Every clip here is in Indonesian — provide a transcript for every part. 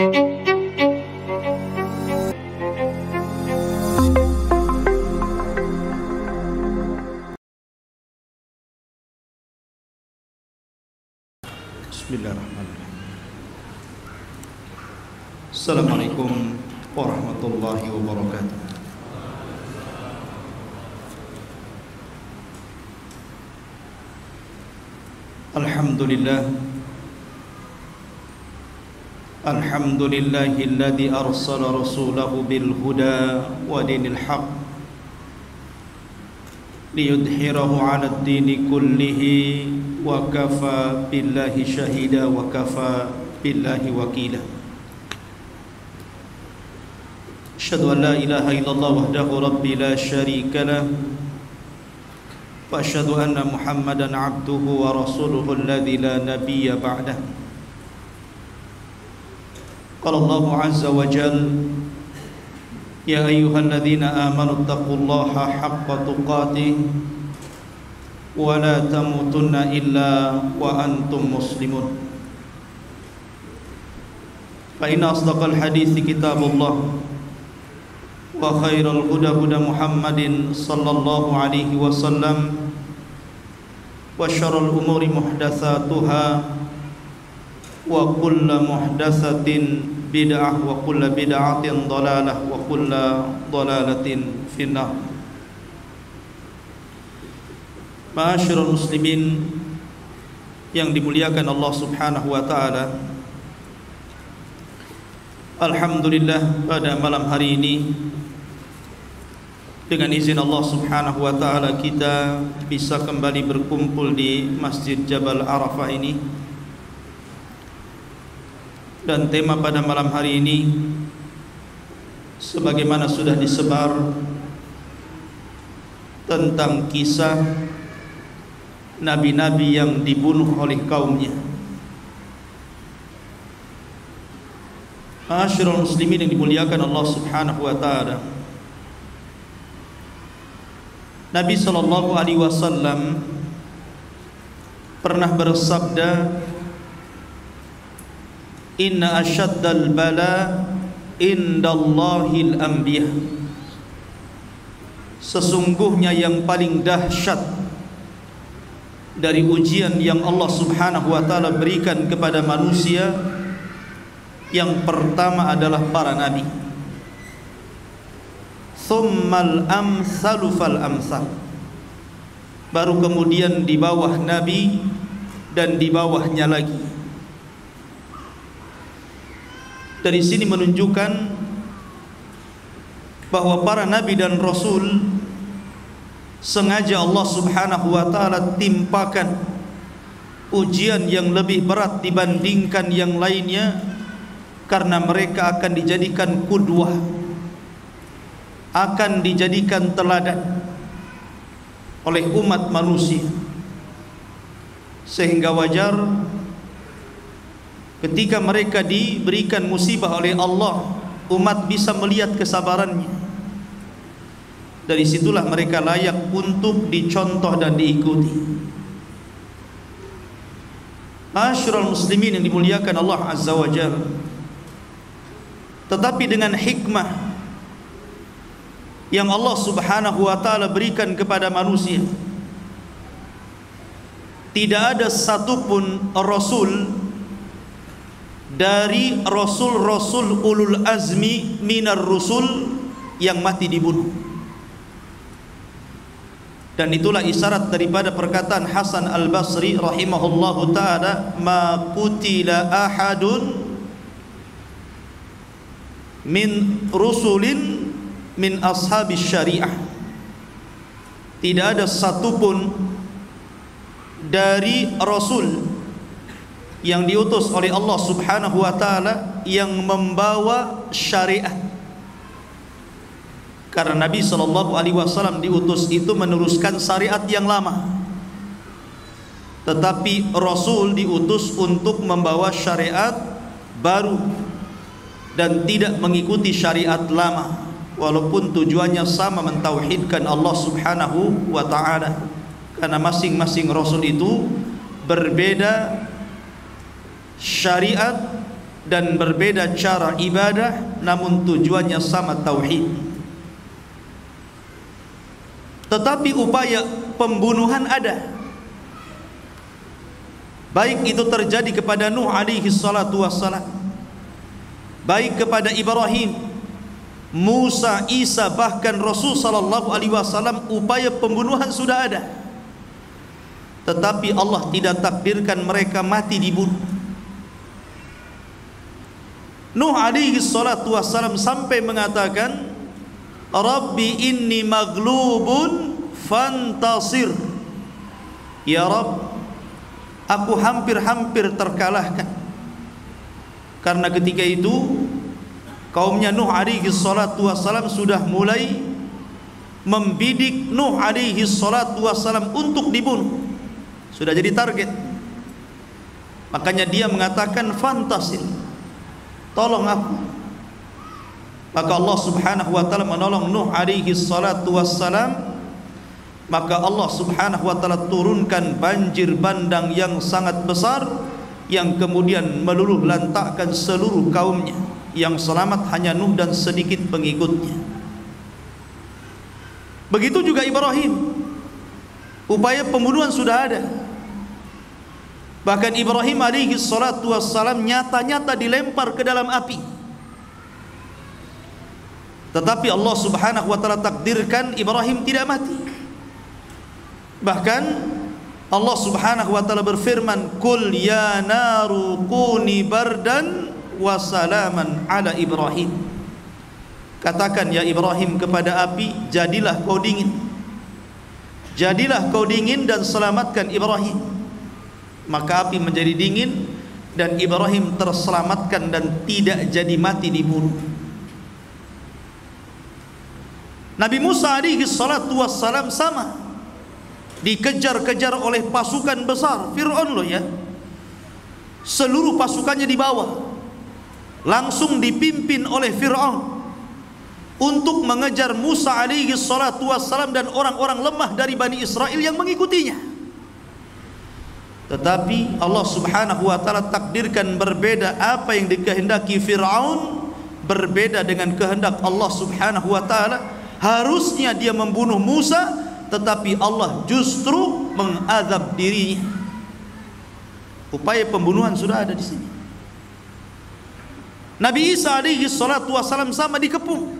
بسم الله الرحمن الرحيم. السلام عليكم ورحمة الله وبركاته. الحمد لله الحمد لله الذي أرسل رسوله بالهدى ودين الحق ليظهره على الدين كله وكفى بالله شهيدا وكفى بالله وكيلا. أشهد أن لا إله إلا الله وحده ربي لا شريك له وأشهد أن محمدا عبده ورسوله الذي لا نبي بعده. قال الله عز وجل يا أيها الذين آمنوا اتقوا الله حق تقاته ولا تموتن إلا وأنتم مسلمون فإن أصدق الحديث كتاب الله وخير الهدى هدى محمد صلى الله عليه وسلم وشر الأمور محدثاتها وكل محدثة bid'ah wa kulla bid'atin dalalah wa kulla dalalatin finnar. Ma'asyiral muslimin yang dimuliakan Allah Subhanahu wa taala. Alhamdulillah pada malam hari ini dengan izin Allah Subhanahu wa taala kita bisa kembali berkumpul di Masjid Jabal Arafah ini dan tema pada malam hari ini sebagaimana sudah disebar tentang kisah nabi-nabi yang dibunuh oleh kaumnya. Asyrul muslimin yang dimuliakan Allah Subhanahu wa taala. Nabi sallallahu alaihi wasallam pernah bersabda Inna asyaddal bala indallahil anbiya Sesungguhnya yang paling dahsyat dari ujian yang Allah Subhanahu wa taala berikan kepada manusia yang pertama adalah para nabi. Tsummal amsalu fal amsal. Baru kemudian di bawah nabi dan di bawahnya lagi. Dari sini menunjukkan bahwa para nabi dan rasul sengaja Allah Subhanahu wa taala timpakan ujian yang lebih berat dibandingkan yang lainnya karena mereka akan dijadikan kudwah akan dijadikan teladan oleh umat manusia. Sehingga wajar ketika mereka diberikan musibah oleh Allah umat bisa melihat kesabarannya dari situlah mereka layak untuk dicontoh dan diikuti. Asyrul muslimin yang dimuliakan Allah Azza wa. Tetapi dengan hikmah yang Allah Subhanahu wa taala berikan kepada manusia. Tidak ada satupun rasul dari rasul-rasul ulul azmi minar rusul yang mati dibunuh. dan itulah isyarat daripada perkataan Hasan Al-Basri rahimahullahu taala ma qutila ahadun min rusulin min ashabis syariah tidak ada satupun dari rasul yang diutus oleh Allah Subhanahu wa taala yang membawa syariat karena Nabi Shallallahu Alaihi Wasallam diutus itu meneruskan syariat yang lama, tetapi Rasul diutus untuk membawa syariat baru dan tidak mengikuti syariat lama, walaupun tujuannya sama mentauhidkan Allah Subhanahu wa Ta'ala. Karena masing-masing Rasul itu berbeda syariat dan berbeda cara ibadah namun tujuannya sama tauhid. Tetapi upaya pembunuhan ada. Baik itu terjadi kepada Nuh alaihi salatu wassalam baik kepada Ibrahim Musa Isa bahkan Rasul sallallahu alaihi wasallam upaya pembunuhan sudah ada. Tetapi Allah tidak takdirkan mereka mati dibunuh Nuh alaihi salatu wassalam sampai mengatakan Rabbi inni maglubun fantasir. Ya Rabb aku hampir-hampir terkalahkan. Karena ketika itu kaumnya Nuh alaihi salatu wassalam sudah mulai membidik Nuh alaihi salatu wassalam untuk dibunuh. Sudah jadi target. Makanya dia mengatakan fantasil tolong aku. Maka Allah subhanahu wa ta'ala menolong Nuh alaihi salatu wassalam. Maka Allah Subhanahu wa taala turunkan banjir bandang yang sangat besar yang kemudian meluluh lantakkan seluruh kaumnya. Yang selamat hanya Nuh dan sedikit pengikutnya. Begitu juga Ibrahim. Upaya pembunuhan sudah ada bahkan Ibrahim alaihi salatu wassalam nyata-nyata dilempar ke dalam api tetapi Allah Subhanahu wa taala takdirkan Ibrahim tidak mati Bahkan Allah Subhanahu wa taala berfirman, "Qul ya naru kuni bardan wa salaman ala Ibrahim." Katakan ya Ibrahim kepada api, jadilah kau dingin. Jadilah kau dingin dan selamatkan Ibrahim. Maka api menjadi dingin dan Ibrahim terselamatkan dan tidak jadi mati dibunuh. Nabi Musa alaihi salatu wassalam sama. Dikejar-kejar oleh pasukan besar Fir'aun loh ya. Seluruh pasukannya dibawa langsung dipimpin oleh Fir'aun untuk mengejar Musa alaihi salatu wassalam dan orang-orang lemah dari Bani Israel yang mengikutinya tetapi Allah subhanahu wa ta'ala takdirkan berbeda apa yang dikehendaki Fir'aun berbeda dengan kehendak Allah subhanahu wa ta'ala. Harusnya dia membunuh Musa tetapi Allah justru mengadab dirinya. Upaya pembunuhan sudah ada di sini. Nabi Isa alaihi salatu wasalam sama dikepung.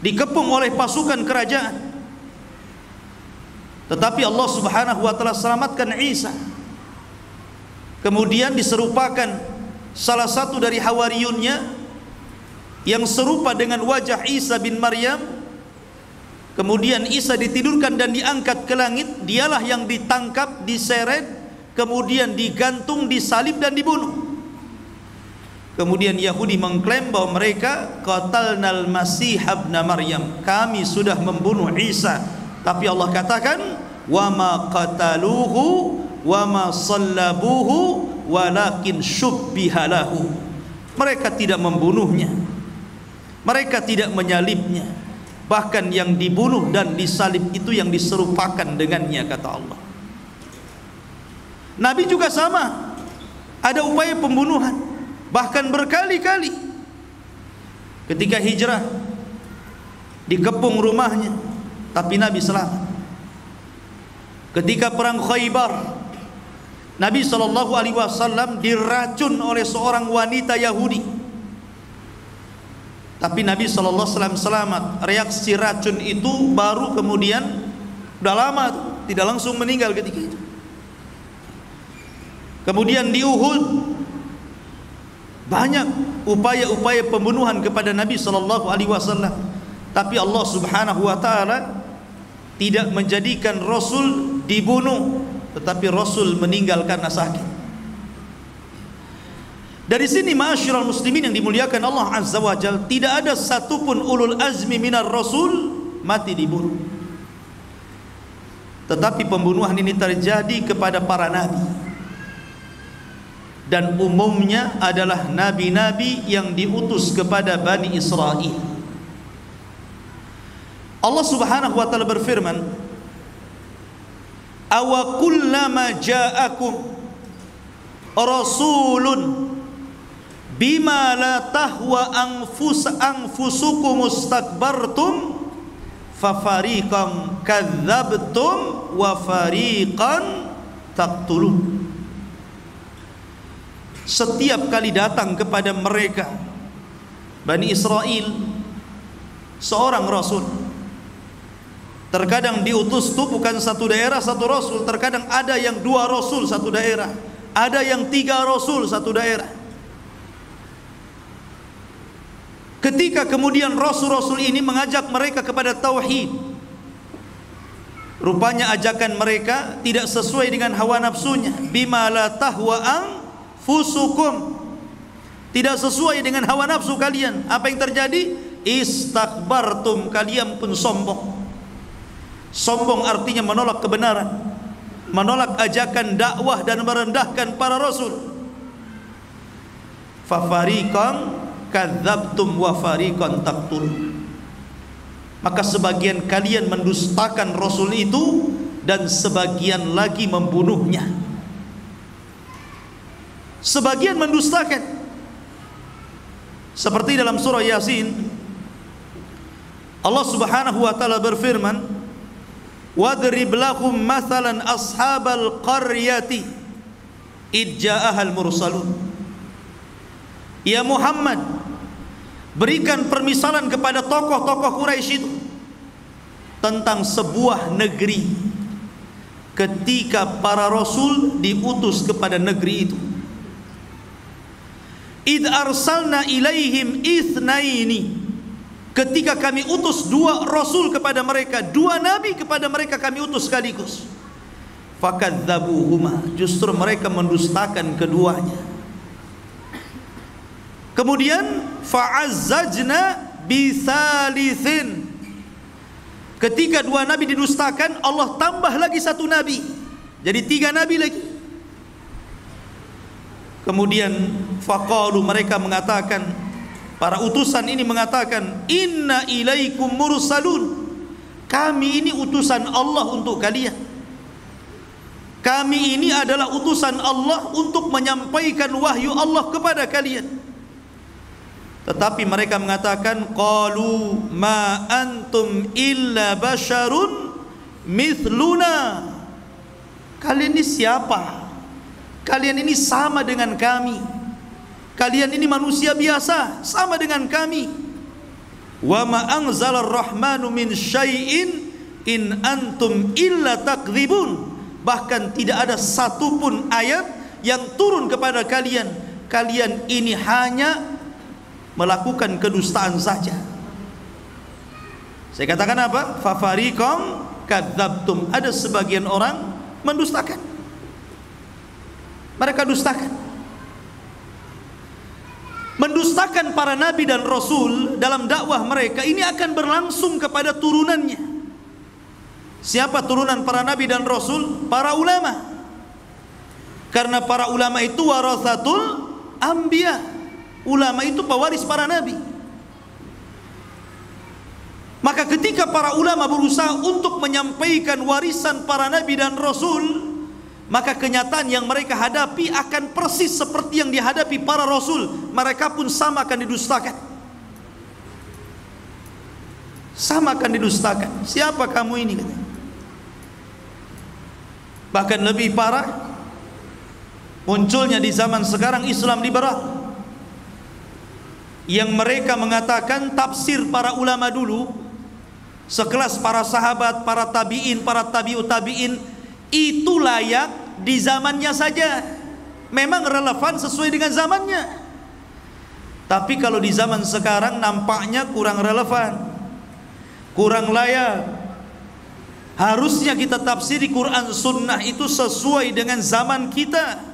Dikepung oleh pasukan kerajaan tetapi Allah subhanahu wa ta'ala selamatkan Isa kemudian diserupakan salah satu dari hawariyunnya yang serupa dengan wajah Isa bin Maryam Kemudian Isa ditidurkan dan diangkat ke langit, dialah yang ditangkap, diseret, kemudian digantung, disalib dan dibunuh. Kemudian Yahudi mengklaim bahwa mereka qatalnal Masih ibn Maryam. Kami sudah membunuh Isa. Tapi Allah katakan wa ma qataluhu wa ma sallabuhu walakin syubbiha lahu. Mereka tidak membunuhnya. Mereka tidak menyalibnya. Bahkan yang dibunuh dan disalib itu yang diserupakan dengannya kata Allah. Nabi juga sama. Ada upaya pembunuhan. Bahkan berkali-kali. Ketika hijrah dikepung rumahnya tapi Nabi selamat ketika perang Khaybar Nabi SAW diracun oleh seorang wanita Yahudi tapi Nabi sallallahu alaihi wasallam selamat. Reaksi racun itu baru kemudian sudah lama tidak langsung meninggal ketika itu. Kemudian di Uhud banyak upaya-upaya pembunuhan kepada Nabi sallallahu alaihi wasallam. Tapi Allah Subhanahu wa taala tidak menjadikan Rasul dibunuh, tetapi Rasul meninggal karena sakit. Dari sini ma'asyiral muslimin yang dimuliakan Allah Azza wa Jal Tidak ada satupun ulul azmi minar rasul Mati dibunuh. Tetapi pembunuhan ini terjadi kepada para nabi. Dan umumnya adalah nabi-nabi yang diutus kepada Bani Israel Allah subhanahu wa ta'ala berfirman Awa kullama ja'akum Rasulun bima la tahwa anfus anfusukum mustakbartum fafariqan kadzabtum wa fariqan taqtulun. Setiap kali datang kepada mereka Bani Israel seorang rasul terkadang diutus itu bukan satu daerah satu rasul terkadang ada yang dua rasul satu daerah ada yang tiga rasul satu daerah Ketika kemudian rasul-rasul ini mengajak mereka kepada tauhid. Rupanya ajakan mereka tidak sesuai dengan hawa nafsunya. Bima la tahwa fusukum. Tidak sesuai dengan hawa nafsu kalian. Apa yang terjadi? Istakbartum kalian pun sombong. Sombong artinya menolak kebenaran. Menolak ajakan dakwah dan merendahkan para rasul. Fafariqan kadzabtum wa fariqan taqtul maka sebagian kalian mendustakan rasul itu dan sebagian lagi membunuhnya sebagian mendustakan seperti dalam surah yasin Allah Subhanahu wa taala berfirman wadrib lahum mathalan ashabal qaryati idja'ahal mursalun. Ya Muhammad Berikan permisalan kepada tokoh-tokoh Quraisy itu Tentang sebuah negeri Ketika para Rasul diutus kepada negeri itu. Id arsalna ilaihim ithnaini Ketika kami utus dua Rasul kepada mereka Dua Nabi kepada mereka kami utus sekaligus Fakadzabuhuma Justru mereka mendustakan keduanya Kemudian fa'azzajna bisalithin. Ketika dua nabi didustakan, Allah tambah lagi satu nabi. Jadi tiga nabi lagi. Kemudian faqalu mereka mengatakan para utusan ini mengatakan inna ilaikum mursalun. Kami ini utusan Allah untuk kalian. Kami ini adalah utusan Allah untuk menyampaikan wahyu Allah kepada kalian. Tetapi mereka mengatakan qalu ma antum illa basyarun mithluna. Kalian ini siapa? Kalian ini sama dengan kami. Kalian ini manusia biasa, sama dengan kami. Wa ma anzalar rahmanu min syai'in in antum illa takdzibun. Bahkan tidak ada satupun ayat yang turun kepada kalian. Kalian ini hanya melakukan kedustaan saja. Saya katakan apa? Fafariqam kadzabtum. Ada sebagian orang mendustakan. Mereka dustakan. Mendustakan para nabi dan rasul dalam dakwah mereka ini akan berlangsung kepada turunannya. Siapa turunan para nabi dan rasul? Para ulama. Karena para ulama itu warasatul anbiya Ulama itu pewaris para nabi. Maka ketika para ulama berusaha untuk menyampaikan warisan para nabi dan rasul, maka kenyataan yang mereka hadapi akan persis seperti yang dihadapi para rasul. Mereka pun sama akan didustakan. Sama akan didustakan. Siapa kamu ini? Bahkan lebih parah, munculnya di zaman sekarang Islam liberal yang mereka mengatakan tafsir para ulama dulu sekelas para sahabat, para tabi'in, para tabi'ut tabi'in itu layak di zamannya saja. Memang relevan sesuai dengan zamannya. Tapi kalau di zaman sekarang nampaknya kurang relevan. Kurang layak. Harusnya kita tafsiri Quran Sunnah itu sesuai dengan zaman kita.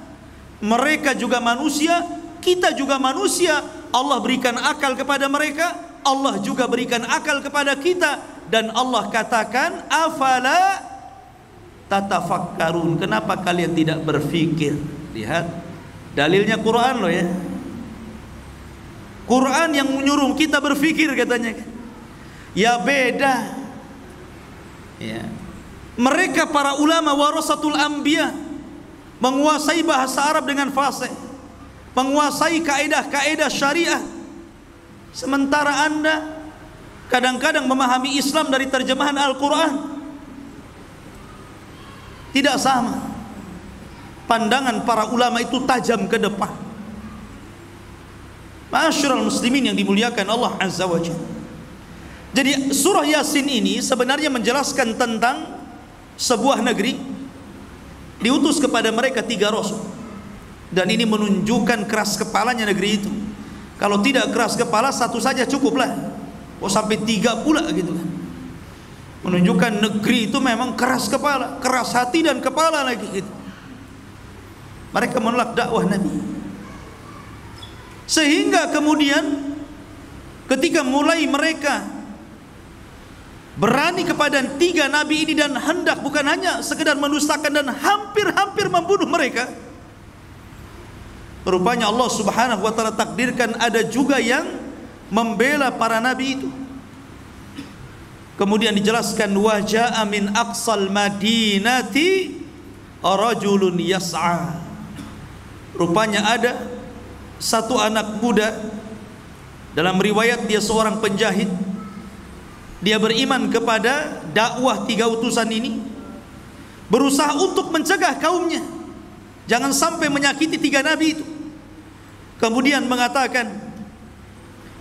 Mereka juga manusia, kita juga manusia Allah berikan akal kepada mereka Allah juga berikan akal kepada kita dan Allah katakan afala tatafakkarun. Kenapa kalian tidak berfikir? Lihat dalilnya Quran loh ya. Quran yang menyuruh kita berfikir katanya. Ya beda. Ya. Mereka para ulama warasatul anbiya menguasai bahasa Arab dengan fasih menguasai kaedah-kaedah syariah. Sementara anda kadang-kadang memahami Islam dari terjemahan Al-Quran tidak sama. Pandangan para ulama itu tajam ke depan. Masyurul muslimin yang dimuliakan Allah Azza wa Jalla. Jadi surah Yasin ini sebenarnya menjelaskan tentang sebuah negeri diutus kepada mereka tiga rasul. Dan ini menunjukkan keras kepalanya negeri itu. Kalau tidak keras kepala satu saja cukuplah. Oh sampai tiga pula gitu kan menunjukkan negeri itu memang keras kepala keras hati dan kepala lagi gitu. Mereka menolak dakwah Nabi. Sehingga kemudian ketika mulai mereka berani kepada tiga nabi ini dan hendak bukan hanya sekedar mendustakan dan hampir-hampir membunuh mereka rupanya Allah Subhanahu wa taala takdirkan ada juga yang membela para nabi itu kemudian dijelaskan wajah min aqsal madinati rajulun yas'a. Rupanya ada satu anak muda. Dalam riwayat dia seorang penjahit. Dia beriman kepada dakwah tiga utusan ini, berusaha untuk mencegah kaumnya. Jangan sampai menyakiti tiga nabi itu. Kemudian mengatakan,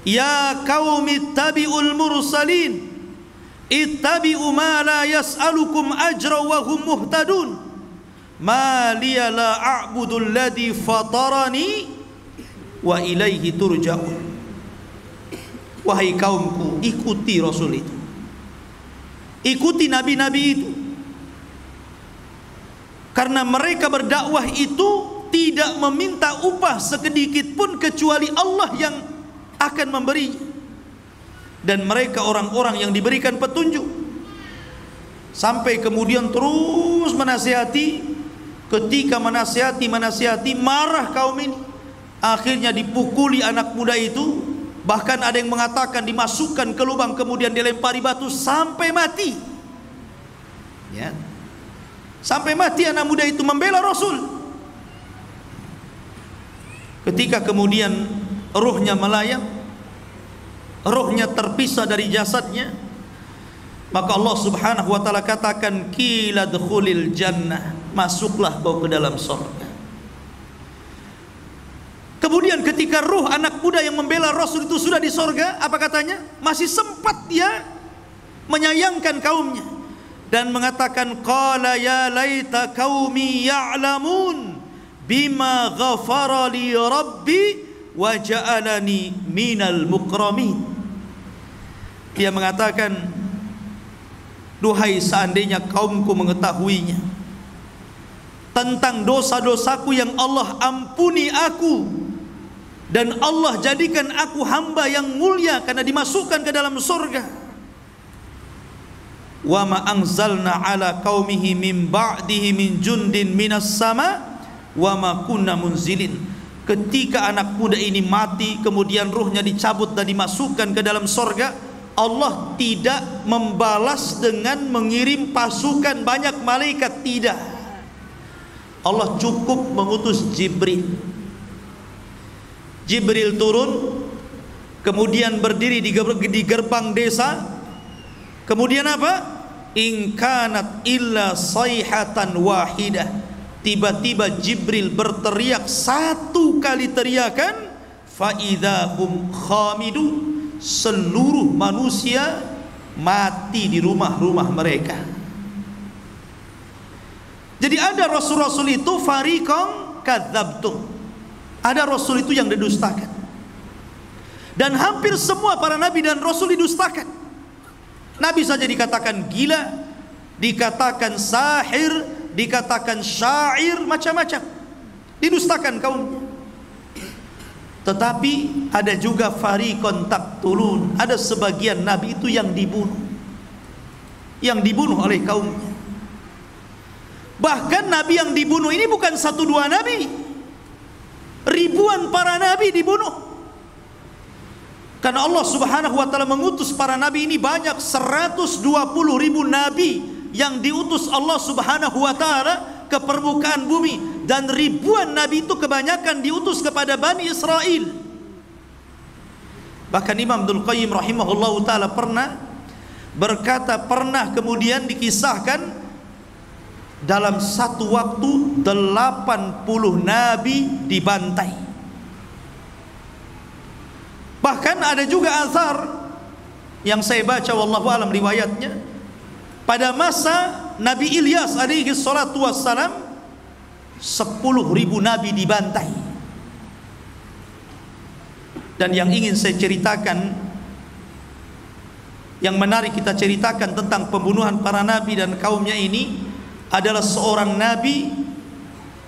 "Ya qaumi tabi'ul mursalin, ittabi'u ma la yas'alukum ajra wa hum muhtadun." ma liya la a'budu alladhi fatarani wa ilaihi turja'un. Wahai kaumku ikuti rasul itu. Ikuti nabi-nabi itu. Karena mereka berdakwah itu tidak meminta upah sekedikit pun kecuali Allah yang akan memberi dan mereka orang-orang yang diberikan petunjuk sampai kemudian terus menasihati Ketika menasihati menasihati marah kaum ini. Akhirnya dipukuli anak muda itu. Bahkan ada yang mengatakan dimasukkan ke lubang kemudian dilempari batu sampai mati. Ya. Sampai mati anak muda itu membela Rasul. Ketika kemudian ruhnya melayang, ruhnya terpisah dari jasadnya, maka Allah Subhanahu wa taala katakan kila dukhulil jannah. Masuklah kau ke dalam sorga kemudian ketika ruh anak muda yang membela Rasul itu sudah di sorga apa katanya? Masih sempat dia menyayangkan kaumnya dan mengatakan qala ya laita qaumi ya'lamun bima ghafara li rabbi wa ja'alani minal mukramin. Dia mengatakan duhai seandainya kaumku mengetahuinya tentang dosa-dosaku yang Allah ampuni aku dan Allah jadikan aku hamba yang mulia karena dimasukkan ke dalam surga wa ma anzalna ala qaumihi min ba'dihi min jundin minas sama wa ma kunna munzilin ketika anak muda ini mati kemudian ruhnya dicabut dan dimasukkan ke dalam surga Allah tidak membalas dengan mengirim pasukan banyak malaikat tidak. Allah cukup mengutus Jibril. Jibril turun kemudian berdiri di gerbang desa. Kemudian apa? Ingkanat illa sayhatan wahidah tiba-tiba Jibril berteriak satu kali teriakan faidahum khamidu seluruh manusia mati di rumah-rumah mereka jadi ada rasul-rasul itu fariqam kadzabtum. Ada rasul itu yang didustakan. Dan hampir semua para nabi dan rasul didustakan. Nabi saja dikatakan gila, dikatakan sahir, dikatakan syair, macam-macam. Didustakan kaumnya. Tetapi ada juga farikon taktulun. Ada sebagian nabi itu yang dibunuh. Yang dibunuh oleh kaumnya. Bahkan nabi yang dibunuh ini bukan satu dua nabi. Ribuan para nabi dibunuh. Karena Allah Subhanahu wa taala mengutus para nabi ini banyak 120 ribu nabi yang diutus Allah Subhanahu wa taala ke permukaan bumi dan ribuan nabi itu kebanyakan diutus kepada Bani Israel. Bahkan Imam Abdul Qayyim rahimahullah taala pernah berkata pernah kemudian dikisahkan dalam satu waktu 80 nabi dibantai. Bahkan ada juga azhar yang saya baca wallahu alam riwayatnya pada masa Nabi Ilyas alaihi salatu wassalam 10 ribu nabi dibantai. Dan yang ingin saya ceritakan yang menarik kita ceritakan tentang pembunuhan para nabi dan kaumnya ini adalah seorang nabi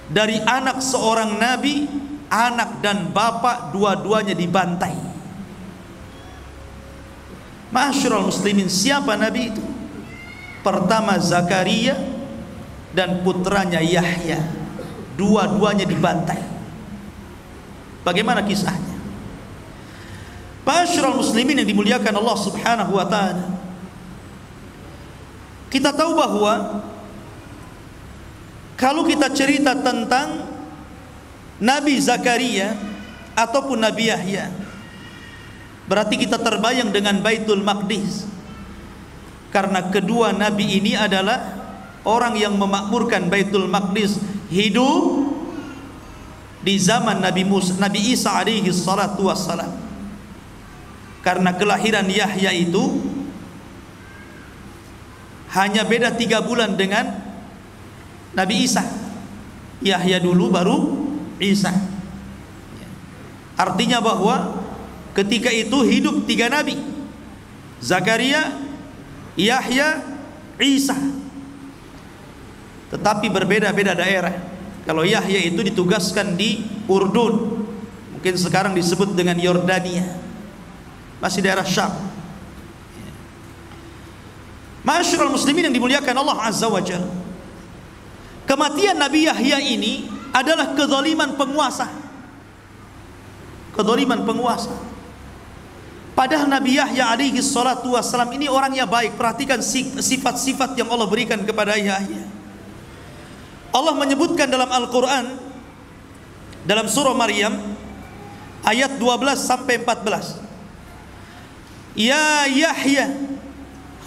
dari anak seorang nabi anak dan bapak dua-duanya dibantai. Masyurul muslimin siapa nabi itu Pertama Zakaria dan putranya Yahya. Dua-duanya dibantai. Bagaimana kisahnya? Masyarul muslimin yang dimuliakan Allah Subhanahu wa taala. Kita tahu bahwa kalau kita cerita tentang Nabi Zakaria ataupun Nabi Yahya berarti kita terbayang dengan Baitul Maqdis karena kedua nabi ini adalah orang yang memakmurkan Baitul Maqdis hidup di zaman Nabi Musa, Nabi Isa alaihi salatu wassalam. Karena kelahiran Yahya itu hanya beda tiga bulan dengan Nabi Isa. Yahya dulu baru Isa. Artinya bahwa ketika itu hidup tiga nabi. Zakaria, Yahya, Isa. Tetapi berbeda-beda daerah. Kalau Yahya itu ditugaskan di Urdun, mungkin sekarang disebut dengan Yordania. Masih daerah Syam. Masyarul muslimin yang dimuliakan Allah Azza wa Jalla. Kematian Nabi Yahya ini adalah kezaliman penguasa. Kezaliman penguasa. Padahal Nabi Yahya alaihi salatu wassalam ini orangnya baik. Perhatikan sifat-sifat yang Allah berikan kepada Yahya. Allah menyebutkan dalam Al-Quran dalam surah Maryam ayat 12 sampai 14. Ya Yahya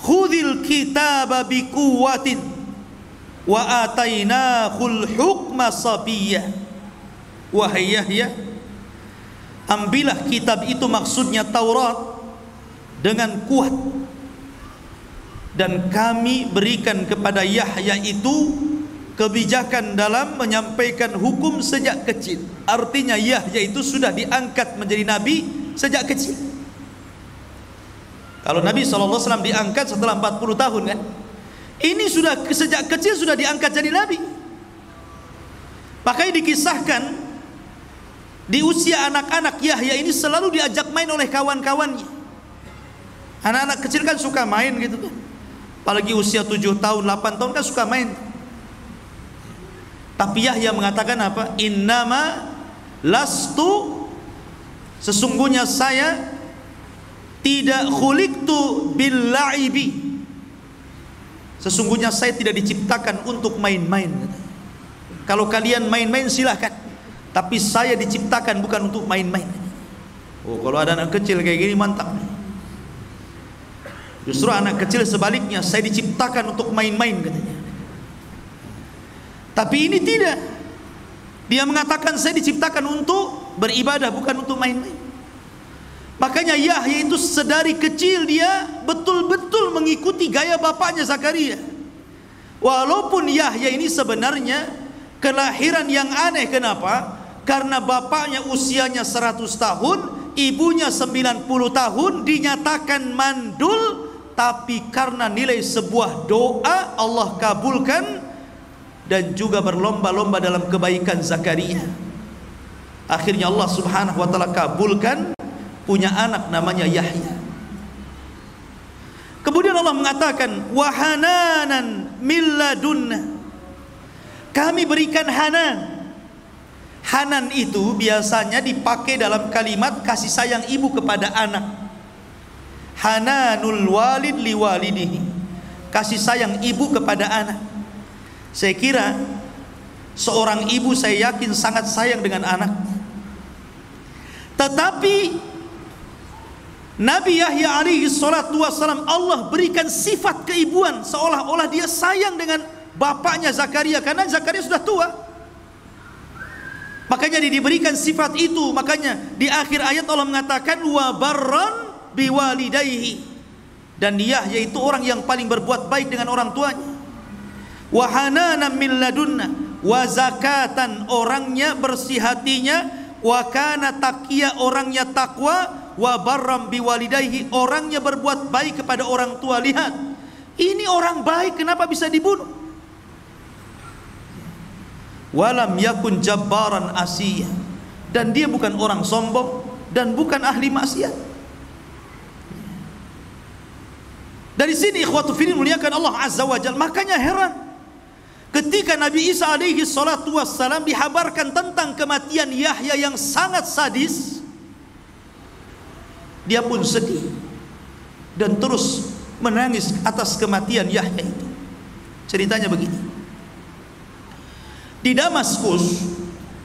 khudhil kitaba biquwatin wa atainahul hukma sabiyya. Wahai Yahya, ambillah kitab itu maksudnya Taurat dengan kuat. Dan kami berikan kepada Yahya itu kebijakan dalam menyampaikan hukum sejak kecil. Artinya Yahya itu sudah diangkat menjadi nabi sejak kecil. Kalau Nabi SAW diangkat setelah 40 tahun kan ini sudah sejak kecil sudah diangkat jadi nabi. Makanya dikisahkan di usia anak-anak Yahya ini selalu diajak main oleh kawan-kawannya. Anak-anak kecil kan suka main gitu kan. Apalagi usia 7 tahun, 8 tahun kan suka main. Tapi Yahya mengatakan apa? Innama lastu sesungguhnya saya tidak khuliqtu bil la'ibi. Sesungguhnya saya tidak diciptakan untuk main-main. Kalau kalian main-main silahkan. Tapi saya diciptakan bukan untuk main-main. Oh, kalau ada anak kecil kayak gini mantap. Justru anak kecil sebaliknya, saya diciptakan untuk main-main katanya. Tapi ini tidak. Dia mengatakan saya diciptakan untuk beribadah bukan untuk main-main. Makanya Yahya itu sedari kecil dia betul-betul mengikuti gaya bapaknya Zakaria. Walaupun Yahya ini sebenarnya kelahiran yang aneh kenapa? Karena bapaknya usianya 100 tahun, ibunya 90 tahun dinyatakan mandul tapi karena nilai sebuah doa Allah kabulkan dan juga berlomba-lomba dalam kebaikan Zakaria. Akhirnya Allah Subhanahu wa taala kabulkan punya anak namanya Yahya. Kemudian Allah mengatakan wahananan milladunna. Kami berikan hanan Hanan itu biasanya dipakai dalam kalimat kasih sayang ibu kepada anak. Hananul walid liwalidihi. Kasih sayang ibu kepada anak. Saya kira Seorang ibu saya yakin sangat sayang dengan anak. Tetapi Nabi Yahya alaihi salatu wasalam Allah berikan sifat keibuan seolah-olah dia sayang dengan bapaknya Zakaria karena Zakaria sudah tua. Makanya diberikan sifat itu. Makanya di akhir ayat Allah mengatakan wa barran biwalidayhi. Dan dia yaitu orang yang paling berbuat baik dengan orang tuanya. Wa hananan min ladunna. Wa zakatan. Orangnya bersih hatinya. Wa kana taqiya. Orangnya takwa wa barram biwalidayhi. Orangnya berbuat baik kepada orang tua. Lihat. Ini orang baik kenapa bisa dibunuh walam yakun jabbaran asiyah dan dia bukan orang sombong dan bukan ahli maksiat dari sini ikhwatu fillah muliakan Allah azza wajalla makanya heran ketika Nabi Isa alaihi salatu wassalam dihabarkan tentang kematian Yahya yang sangat sadis dia pun sedih dan terus menangis atas kematian Yahya itu. Ceritanya begini. Di Damaskus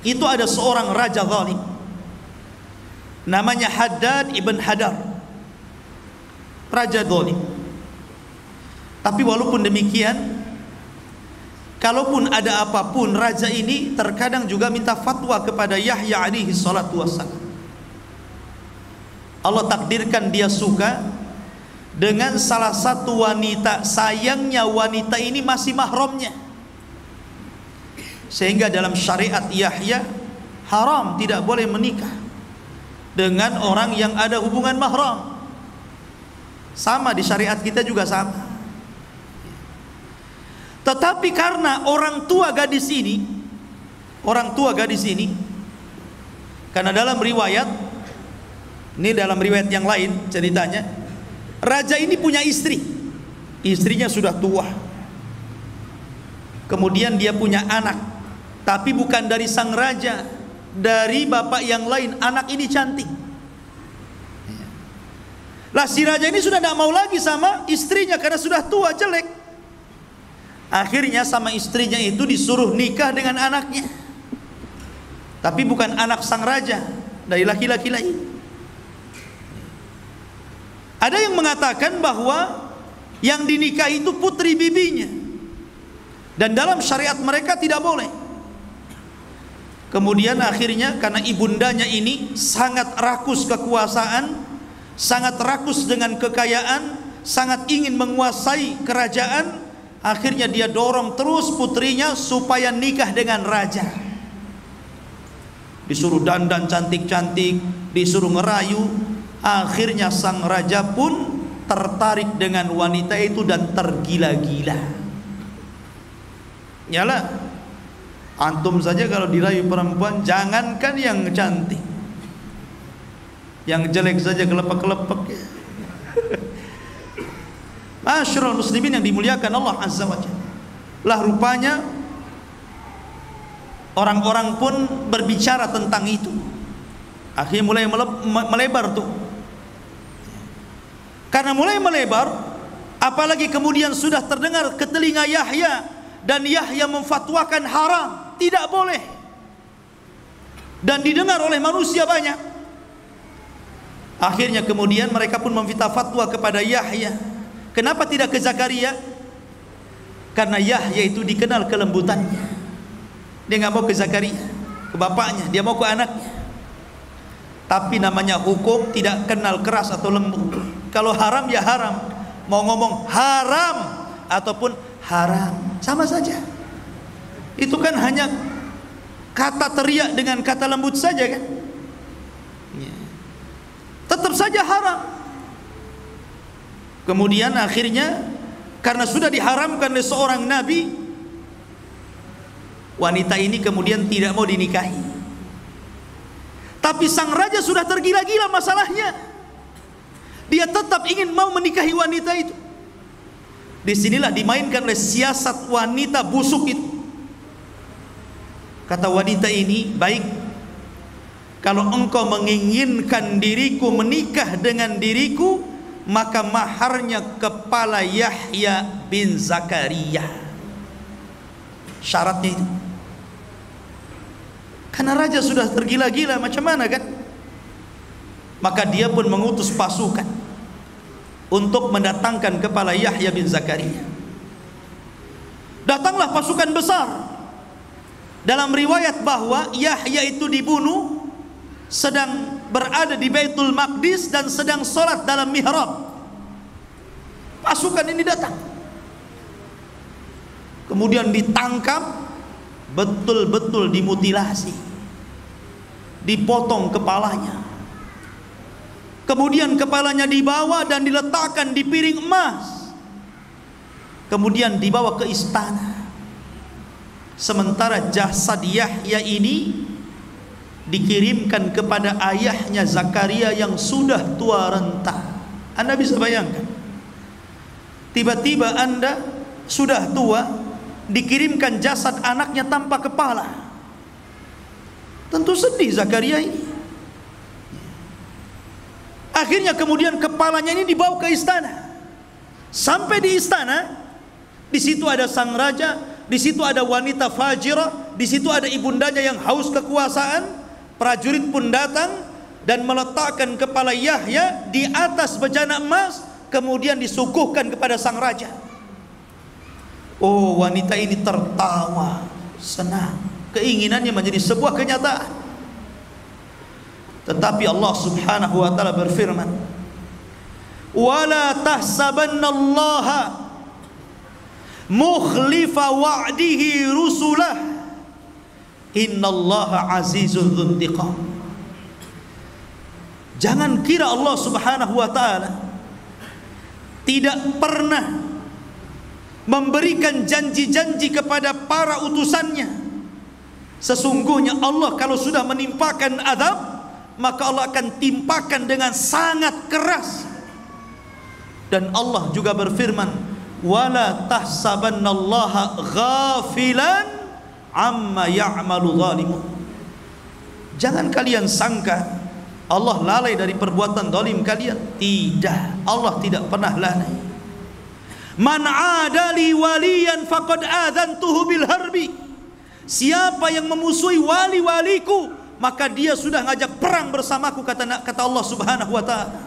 itu ada seorang raja zalim. Namanya Haddad ibn Hadar. Raja zalim. Tapi walaupun demikian Kalaupun ada apa pun raja ini terkadang juga minta fatwa kepada Yahya alaihi salatu wassalam. Allah takdirkan dia suka dengan salah satu wanita sayangnya wanita ini masih mahramnya sehingga dalam syariat Yahya haram tidak boleh menikah dengan orang yang ada hubungan mahram sama di syariat kita juga sama tetapi karena orang tua gadis ini orang tua gadis ini karena dalam riwayat ini dalam riwayat yang lain ceritanya. Raja ini punya istri. Istrinya sudah tua. Kemudian dia punya anak. Tapi bukan dari sang raja. Dari bapak yang lain. Anak ini cantik. Lah si raja ini sudah tidak mau lagi sama istrinya karena sudah tua jelek. Akhirnya sama istrinya itu disuruh nikah dengan anaknya. Tapi bukan anak sang raja dari laki-laki lain. Ada yang mengatakan bahwa yang dinikah itu putri bibinya. Dan dalam syariat mereka tidak boleh. Kemudian akhirnya karena ibundanya ini sangat rakus kekuasaan, sangat rakus dengan kekayaan, sangat ingin menguasai kerajaan, akhirnya dia dorong terus putrinya supaya nikah dengan raja. Disuruh dandan cantik-cantik, disuruh ngerayu, Akhirnya sang raja pun tertarik dengan wanita itu dan tergila-gila. Nyala. Antum saja kalau dirayu perempuan jangankan yang cantik. Yang jelek saja kelepek-kelepek. Masyarul muslimin yang dimuliakan Allah Azza wa Jalla. Lah rupanya orang-orang pun berbicara tentang itu. Akhirnya mulai melebar tuh karena mulai melebar, apalagi kemudian sudah terdengar ke telinga Yahya dan Yahya memfatwakan haram, tidak boleh. Dan didengar oleh manusia banyak. Akhirnya kemudian mereka pun meminta fatwa kepada Yahya. Kenapa tidak ke Zakaria? Karena Yahya itu dikenal kelembutannya. Dia nggak mau ke Zakaria, ke bapaknya, dia mau ke anaknya. Tapi namanya hukum tidak kenal keras atau lembut. Kalau haram ya haram. Mau ngomong haram ataupun haram sama saja. Itu kan hanya kata teriak dengan kata lembut saja kan. Ya. Tetap saja haram. Kemudian akhirnya karena sudah diharamkan oleh seorang nabi wanita ini kemudian tidak mau dinikahi tapi sang raja sudah tergila-gila masalahnya. Dia tetap ingin mau menikahi wanita itu. Di sinilah dimainkan oleh siasat wanita busuk itu. Kata wanita ini, baik kalau engkau menginginkan diriku menikah dengan diriku, maka maharnya kepala Yahya bin Zakaria. Syaratnya itu. Karena raja sudah tergila-gila macam mana kan? Maka dia pun mengutus pasukan untuk mendatangkan kepala Yahya bin Zakaria. Datanglah pasukan besar. Dalam riwayat bahwa Yahya itu dibunuh sedang berada di Baitul Maqdis dan sedang solat dalam mihrab. Pasukan ini datang. Kemudian ditangkap betul-betul dimutilasi. Dipotong kepalanya Kemudian kepalanya dibawa dan diletakkan di piring emas. Kemudian dibawa ke istana. Sementara jasad Yahya ini dikirimkan kepada ayahnya Zakaria yang sudah tua renta. Anda bisa bayangkan. Tiba-tiba Anda sudah tua dikirimkan jasad anaknya tanpa kepala. Tentu sedih Zakaria ini. Akhirnya kemudian kepalanya ini dibawa ke istana. Sampai di istana, di situ ada sang raja, di situ ada wanita fajira, di situ ada ibundanya yang haus kekuasaan. Prajurit pun datang dan meletakkan kepala Yahya di atas bejana emas, kemudian disuguhkan kepada sang raja. Oh, wanita ini tertawa, senang. Keinginannya menjadi sebuah kenyataan. Tetapi Allah Subhanahu wa taala berfirman, "Wala tahsabannallaha mukhlifa wa'dihi rusulah. Innallaha azizun dzuntiqam." Jangan kira Allah Subhanahu wa taala tidak pernah memberikan janji-janji kepada para utusannya. Sesungguhnya Allah kalau sudah menimpakan adab maka Allah akan timpakan dengan sangat keras dan Allah juga berfirman wala tahsabannallaha ghafilan amma ya'malu zalimun. Jangan kalian sangka Allah lalai dari perbuatan zalim kalian. Tidak. Allah tidak pernah lalai. Man adali waliyan faqad adantuhu bil harbi. Siapa yang memusuhi wali-waliku maka dia sudah ngajak perang bersamaku kata kata Allah Subhanahu wa taala.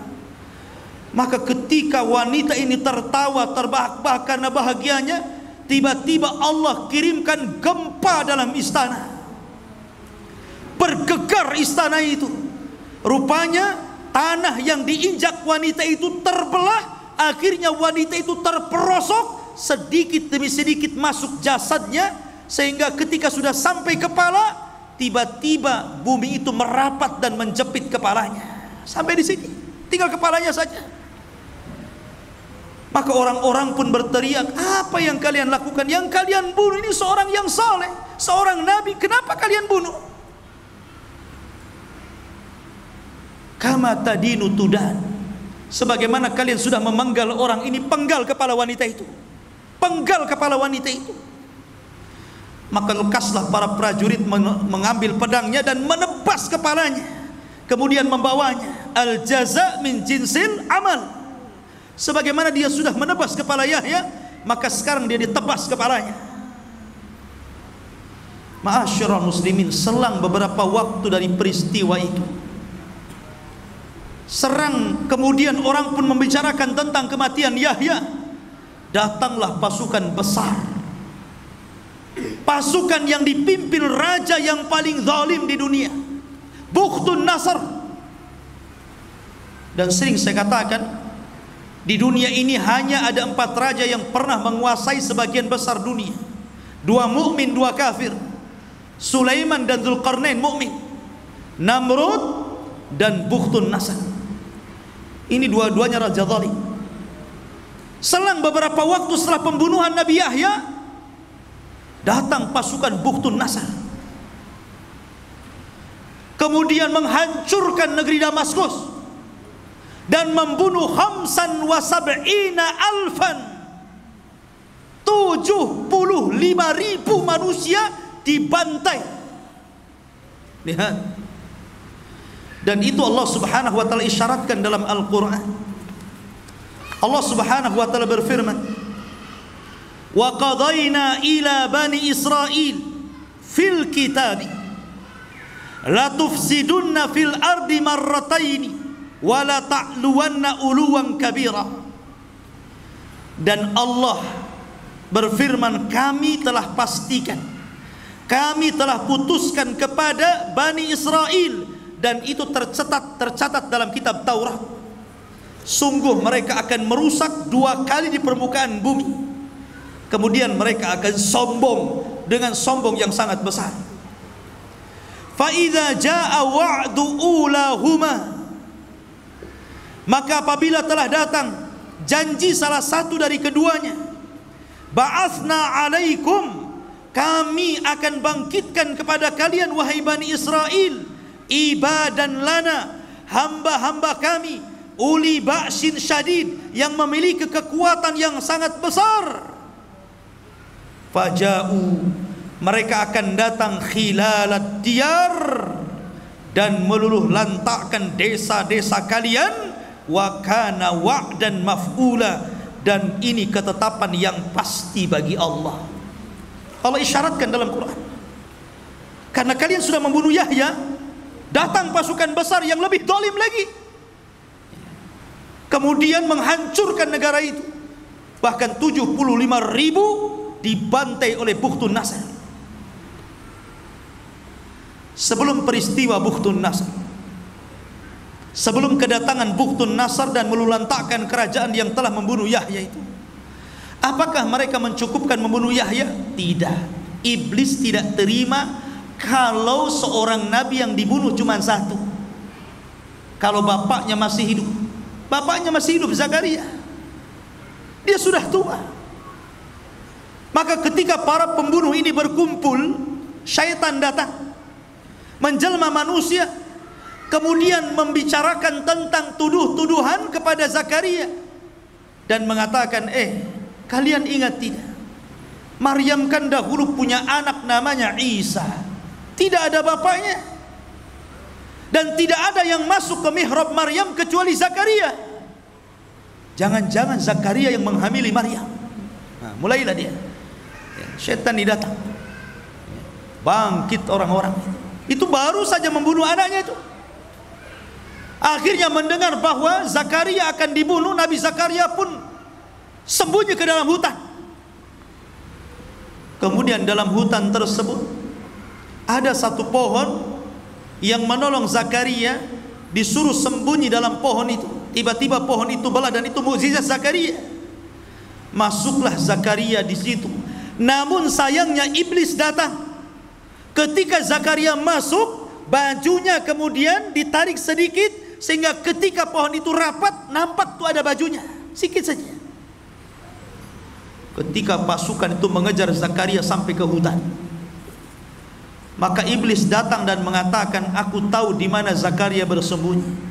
Maka ketika wanita ini tertawa terbahak-bahak karena bahagianya, tiba-tiba Allah kirimkan gempa dalam istana. Bergegar istana itu. Rupanya tanah yang diinjak wanita itu terbelah, akhirnya wanita itu terperosok sedikit demi sedikit masuk jasadnya sehingga ketika sudah sampai kepala tiba-tiba bumi itu merapat dan menjepit kepalanya. Sampai di sini, tinggal kepalanya saja. Maka orang-orang pun berteriak, apa yang kalian lakukan? Yang kalian bunuh ini seorang yang saleh, seorang nabi. Kenapa kalian bunuh? Kama tadinu tudan. Sebagaimana kalian sudah memenggal orang ini, penggal kepala wanita itu. Penggal kepala wanita itu maka lekaslah para prajurit mengambil pedangnya dan menebas kepalanya kemudian membawanya al jaza min jinsil amal sebagaimana dia sudah menebas kepala Yahya maka sekarang dia ditebas kepalanya. Ma'asyiral muslimin selang beberapa waktu dari peristiwa itu serang kemudian orang pun membicarakan tentang kematian Yahya datanglah pasukan besar. Pasukan yang dipimpin raja yang paling zalim di dunia Bukhtun Nasr. Dan sering saya katakan di dunia ini hanya ada empat raja yang pernah menguasai sebagian besar dunia. Dua mukmin dua kafir. Sulaiman dan Zulkarnain mukmin. Namrud dan Bukhtun Nasr ini dua-duanya raja zalim. Selang beberapa waktu setelah pembunuhan Nabi Yahya datang pasukan Buktun Nasar kemudian menghancurkan negeri Damaskus dan membunuh khamsan wa sab'ina alfan. 75 ribu manusia dibantai. Lihat. Dan itu Allah subhanahu wa ta'ala isyaratkan dalam Al-Quran. Allah subhanahu wa ta'ala berfirman wa qadayna ila bani Israel fil kitabi latufsidunna fil ardi marrataini wa la ta'luwanna uluwan kabira. Dan Allah berfirman kami telah pastikan kami telah putuskan kepada Bani Israel. Dan itu tercatat tercatat dalam kitab Taurat. Sungguh mereka akan merusak dua kali di permukaan bumi. Kemudian mereka akan sombong dengan sombong yang sangat besar. Fa idza jaa wa'du ulahuma maka apabila telah datang janji salah satu dari keduanya ba'athna alaikum kami akan bangkitkan kepada kalian wahai bani Israel ibadan lana hamba-hamba kami uli ba'sin syadid yang memiliki kekuatan yang sangat besar. Faja'u mereka akan datang khilalat diyar dan meluluh lantakkan desa-desa kalian wa kana wa'dan maf'ula. Dan ini ketetapan yang pasti bagi Allah. Allah isyaratkan dalam Quran. Karena kalian sudah membunuh Yahya datang pasukan besar yang lebih dolim lagi. Kemudian menghancurkan negara itu. Bahkan 75 ribu dibantai oleh Bukhtun Nasr. Sebelum peristiwa Bukhtun Nasr sebelum kedatangan Bukhtun Nasr dan melulantakkan kerajaan yang telah membunuh Yahya itu. Apakah mereka mencukupkan membunuh Yahya? tidak. Iblis tidak terima kalau seorang nabi yang dibunuh cuma satu. Kalau bapaknya masih hidup. Bapaknya masih hidup Zakaria. Dia sudah tua. Maka ketika para pembunuh ini berkumpul syaitan datang menjelma manusia kemudian membicarakan tentang tuduh-tuduhan kepada Zakaria. Dan mengatakan eh kalian ingat tidak? Maryam kan dahulu punya anak namanya Isa. Tidak ada bapaknya. Dan tidak ada yang masuk ke mihrab Maryam kecuali Zakaria. Jangan-jangan Zakaria yang menghamili Maryam. Nah, mulailah dia. Setan didatang bangkit orang-orang. Itu baru saja membunuh anaknya itu akhirnya mendengar bahwa Zakaria akan dibunuh Nabi Zakaria pun sembunyi ke dalam hutan. Kemudian dalam hutan tersebut ada satu pohon yang menolong Zakaria disuruh sembunyi dalam pohon itu. Tiba-tiba pohon itu belah dan itu mukjizat Zakaria. Masuklah Zakaria di situ. Namun sayangnya iblis datang. Ketika Zakaria masuk, bajunya kemudian ditarik sedikit sehingga ketika pohon itu rapat nampak tuh ada bajunya, sedikit saja. Ketika pasukan itu mengejar Zakaria sampai ke hutan, maka iblis datang dan mengatakan, "Aku tahu di mana Zakaria bersembunyi."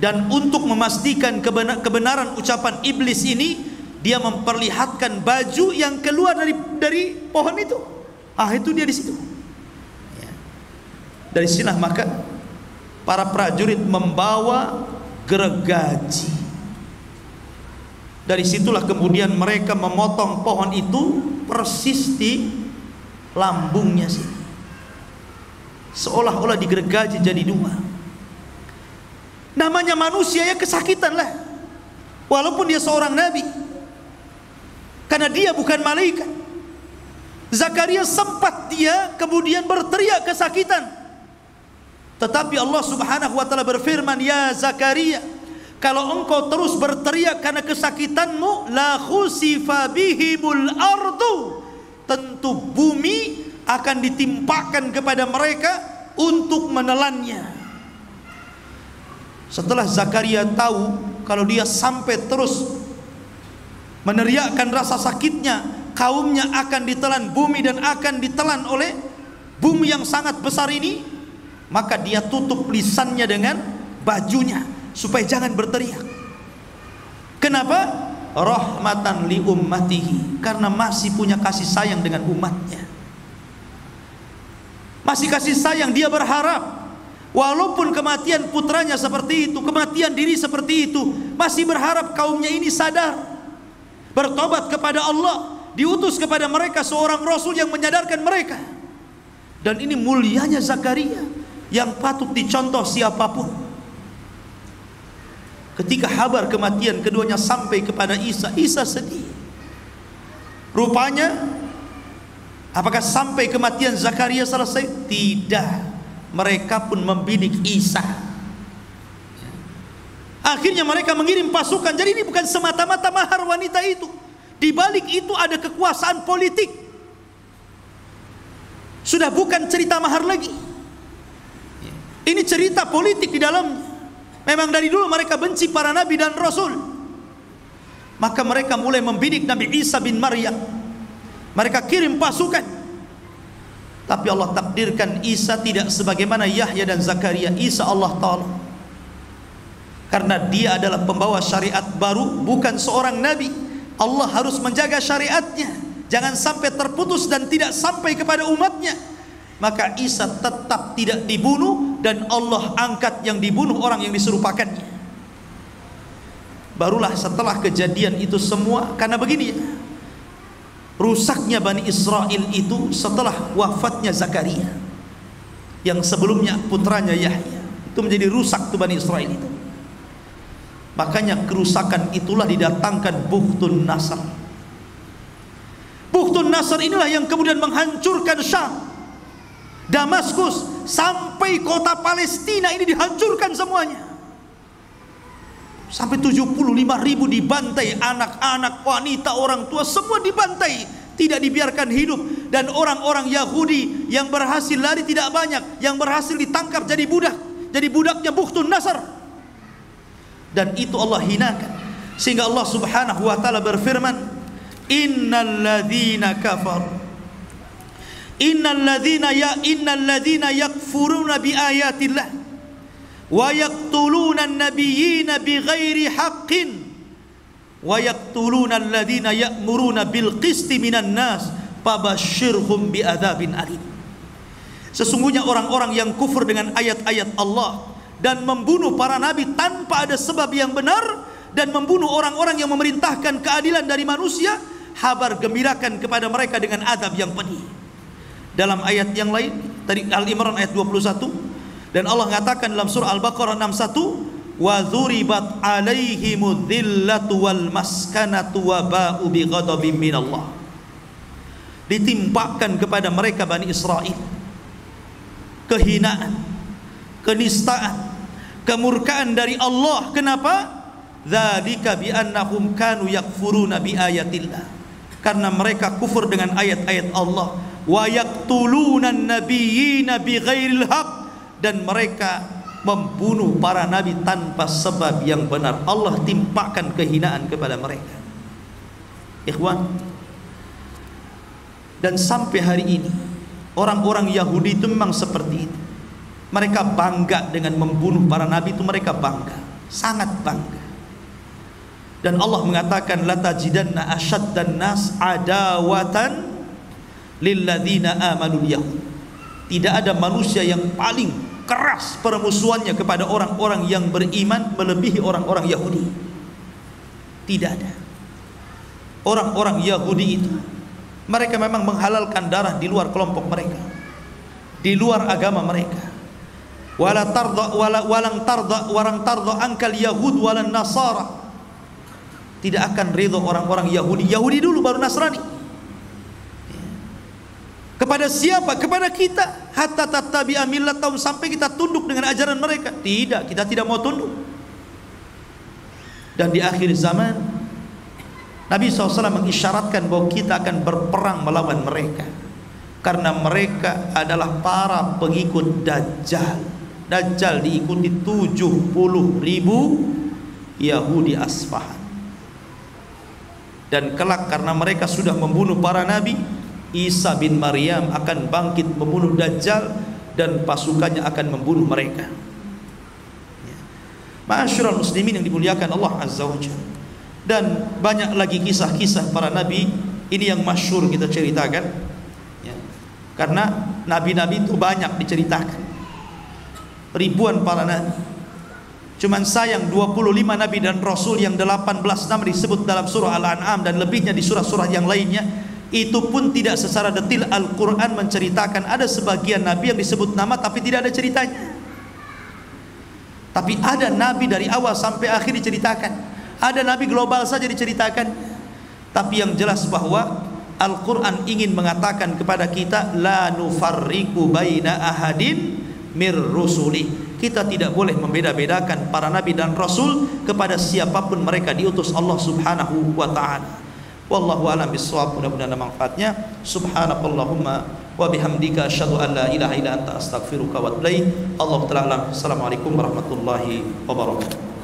Dan untuk memastikan kebenaran ucapan iblis ini, dia memperlihatkan baju yang keluar dari dari pohon itu. Ah, itu dia di situ. Dari sinilah maka para prajurit membawa gergaji. Dari situlah kemudian mereka memotong pohon itu persis di lambungnya sih. Seolah-olah digergaji jadi dua. Namanya manusia ya kesakitan lah. Walaupun dia seorang nabi. Karena dia bukan malaikat. Zakaria sempat dia kemudian berteriak kesakitan. Tetapi Allah Subhanahu wa taala berfirman, "Ya Zakaria, kalau engkau terus berteriak karena kesakitanmu, la khusifa bihimul ardu." Tentu bumi akan ditimpakan kepada mereka untuk menelannya. Setelah Zakaria tahu kalau dia sampai terus meneriakkan rasa sakitnya, kaumnya akan ditelan bumi dan akan ditelan oleh bumi yang sangat besar ini, maka dia tutup lisannya dengan bajunya supaya jangan berteriak. Kenapa? Rahmatan li ummatihi karena masih punya kasih sayang dengan umatnya. Masih kasih sayang dia berharap walaupun kematian putranya seperti itu, kematian diri seperti itu, masih berharap kaumnya ini sadar bertobat kepada Allah, diutus kepada mereka seorang rasul yang menyadarkan mereka. Dan ini mulianya Zakaria yang patut dicontoh siapa pun. Ketika kabar kematian keduanya sampai kepada Isa Isa sedih. Rupanya apakah sampai kematian Zakaria selesai tidak. Mereka pun membidik Isa. Akhirnya mereka mengirim pasukan. Jadi ini bukan semata-mata mahar wanita itu. Di balik itu ada kekuasaan politik. Sudah bukan cerita mahar lagi ini cerita politik di dalamnya memang dari dulu mereka benci para nabi dan rasul maka mereka mulai membidik Nabi Isa bin Maryam mereka kirim pasukan tapi Allah takdirkan Isa tidak sebagaimana Yahya dan Zakaria. Isa Allah Ta'ala. Karena dia adalah pembawa syariat baru, bukan seorang nabi. Allah harus menjaga syariatnya. Jangan sampai terputus dan tidak sampai kepada umatnya. Maka Isa tetap tidak dibunuh dan Allah angkat yang dibunuh orang yang diserupakannya. Barulah setelah kejadian itu semua karena begini ya rusaknya Bani Israel itu setelah wafatnya Zakaria yang sebelumnya putranya Yahya itu menjadi rusak tuh Bani Israel itu. Makanya kerusakan itulah didatangkan Buhtun Nasr. Buhtun Nasr inilah yang kemudian menghancurkan Syam Damaskus sampai kota Palestina ini dihancurkan semuanya. Sampai 75 ribu dibantai Anak-anak, wanita, orang tua Semua dibantai. Tidak dibiarkan hidup. Dan orang-orang Yahudi Yang berhasil lari tidak banyak Yang berhasil ditangkap jadi budak Jadi budaknya Bukhtun Nasr. Dan itu Allah hinakan. Sehingga Allah subhanahu wa ta'ala berfirman Innal ladhina kafar innal ladzina ya innal ladzina yakfuruna bi ayatillah wa yaqtuluna an-nabiyyina bighairi haqqin wa yaqtuluna alladhina ya'muruna bil qisti minan nas fabashshirhum bi adzabin alim. Sesungguhnya orang-orang yang kufur dengan ayat-ayat Allah dan membunuh para nabi tanpa ada sebab yang benar dan membunuh orang-orang yang memerintahkan keadilan dari manusia habar gembirakan kepada mereka dengan azab yang pedih. Dalam ayat yang lain, tadi Al-Imran ayat 21, dan Allah mengatakan dalam surah Al-Baqarah 61, "Wa dzuribat 'alaihimudz dzillatu wal maskanatu wa ba'u bi ghadabin minallah." Ditimpakan kepada mereka Bani Israel kehinaan, kenistaan, kemurkaan dari Allah. Kenapa? Dzalika bi annahum kanu yakfuruna bi ayatillah. Karena mereka kufur dengan ayat-ayat Allah. Wa yaqtuluna an-nabiyyina bighairil haqq dan mereka membunuh para nabi tanpa sebab yang benar. Allah timpakan kehinaan kepada mereka. Ikhwan. Dan sampai hari ini orang-orang Yahudi itu memang seperti itu. Mereka bangga dengan membunuh para nabi itu mereka bangga. Sangat bangga. Dan Allah mengatakan la tajidanna asyaddan nas adawatan lilladzina amanul yahud tidak ada manusia yang paling keras permusuhannya kepada orang-orang yang beriman melebihi orang-orang Yahudi. Tidak ada. Orang-orang Yahudi itu mereka memang menghalalkan darah di luar kelompok mereka. Di luar agama mereka. Wala tarda wala walang tarda warang tarda angkal Yahud walan Nasara. Tidak akan ridho orang-orang Yahudi. Yahudi dulu baru Nasrani. Kepada siapa? Kepada kita. Hatta tattabi'a millatahum sampai kita tunduk dengan ajaran mereka. Tidak, kita tidak mau tunduk. Dan di akhir zaman Nabi SAW mengisyaratkan bahwa kita akan berperang melawan mereka Karena mereka adalah para pengikut Dajjal Dajjal diikuti 70 ribu Yahudi Asfahan Dan kelak karena mereka sudah membunuh para nabi Isa bin Maryam akan bangkit membunuh Dajjal dan pasukannya akan membunuh mereka. Ya. Ma'asyiral muslimin yang dimuliakan Allah Azza wa Jalla. Dan banyak lagi kisah-kisah para nabi ini yang masyhur kita ceritakan. Ya. Karena nabi-nabi itu banyak diceritakan. Ribuan para nabi. Cuman sayang 25 nabi dan rasul yang 18 nama disebut dalam surah Al-An'am dan lebihnya di surah-surah yang lainnya itu pun tidak secara detil Al-Quran menceritakan. Ada sebagian nabi yang disebut nama tapi tidak ada ceritanya. Tapi ada nabi dari awal sampai akhir diceritakan. Ada nabi global saja diceritakan. Tapi yang jelas bahwa Al-Quran ingin mengatakan kepada kita la nufarriku baina ahadin mir rusuli. Kita tidak boleh membeda-bedakan para nabi dan rasul kepada siapa pun mereka diutus Allah Subhanahu wa taala wallahu alam bisawab mudah-mudahan ada manfaatnya. Subhanakallahumma wa bihamdika asyhadu an la ilaha illa anta astaghfiruka wa atubu ilaik. Allah taala assalamualaikum warahmatullahi wabarakatuh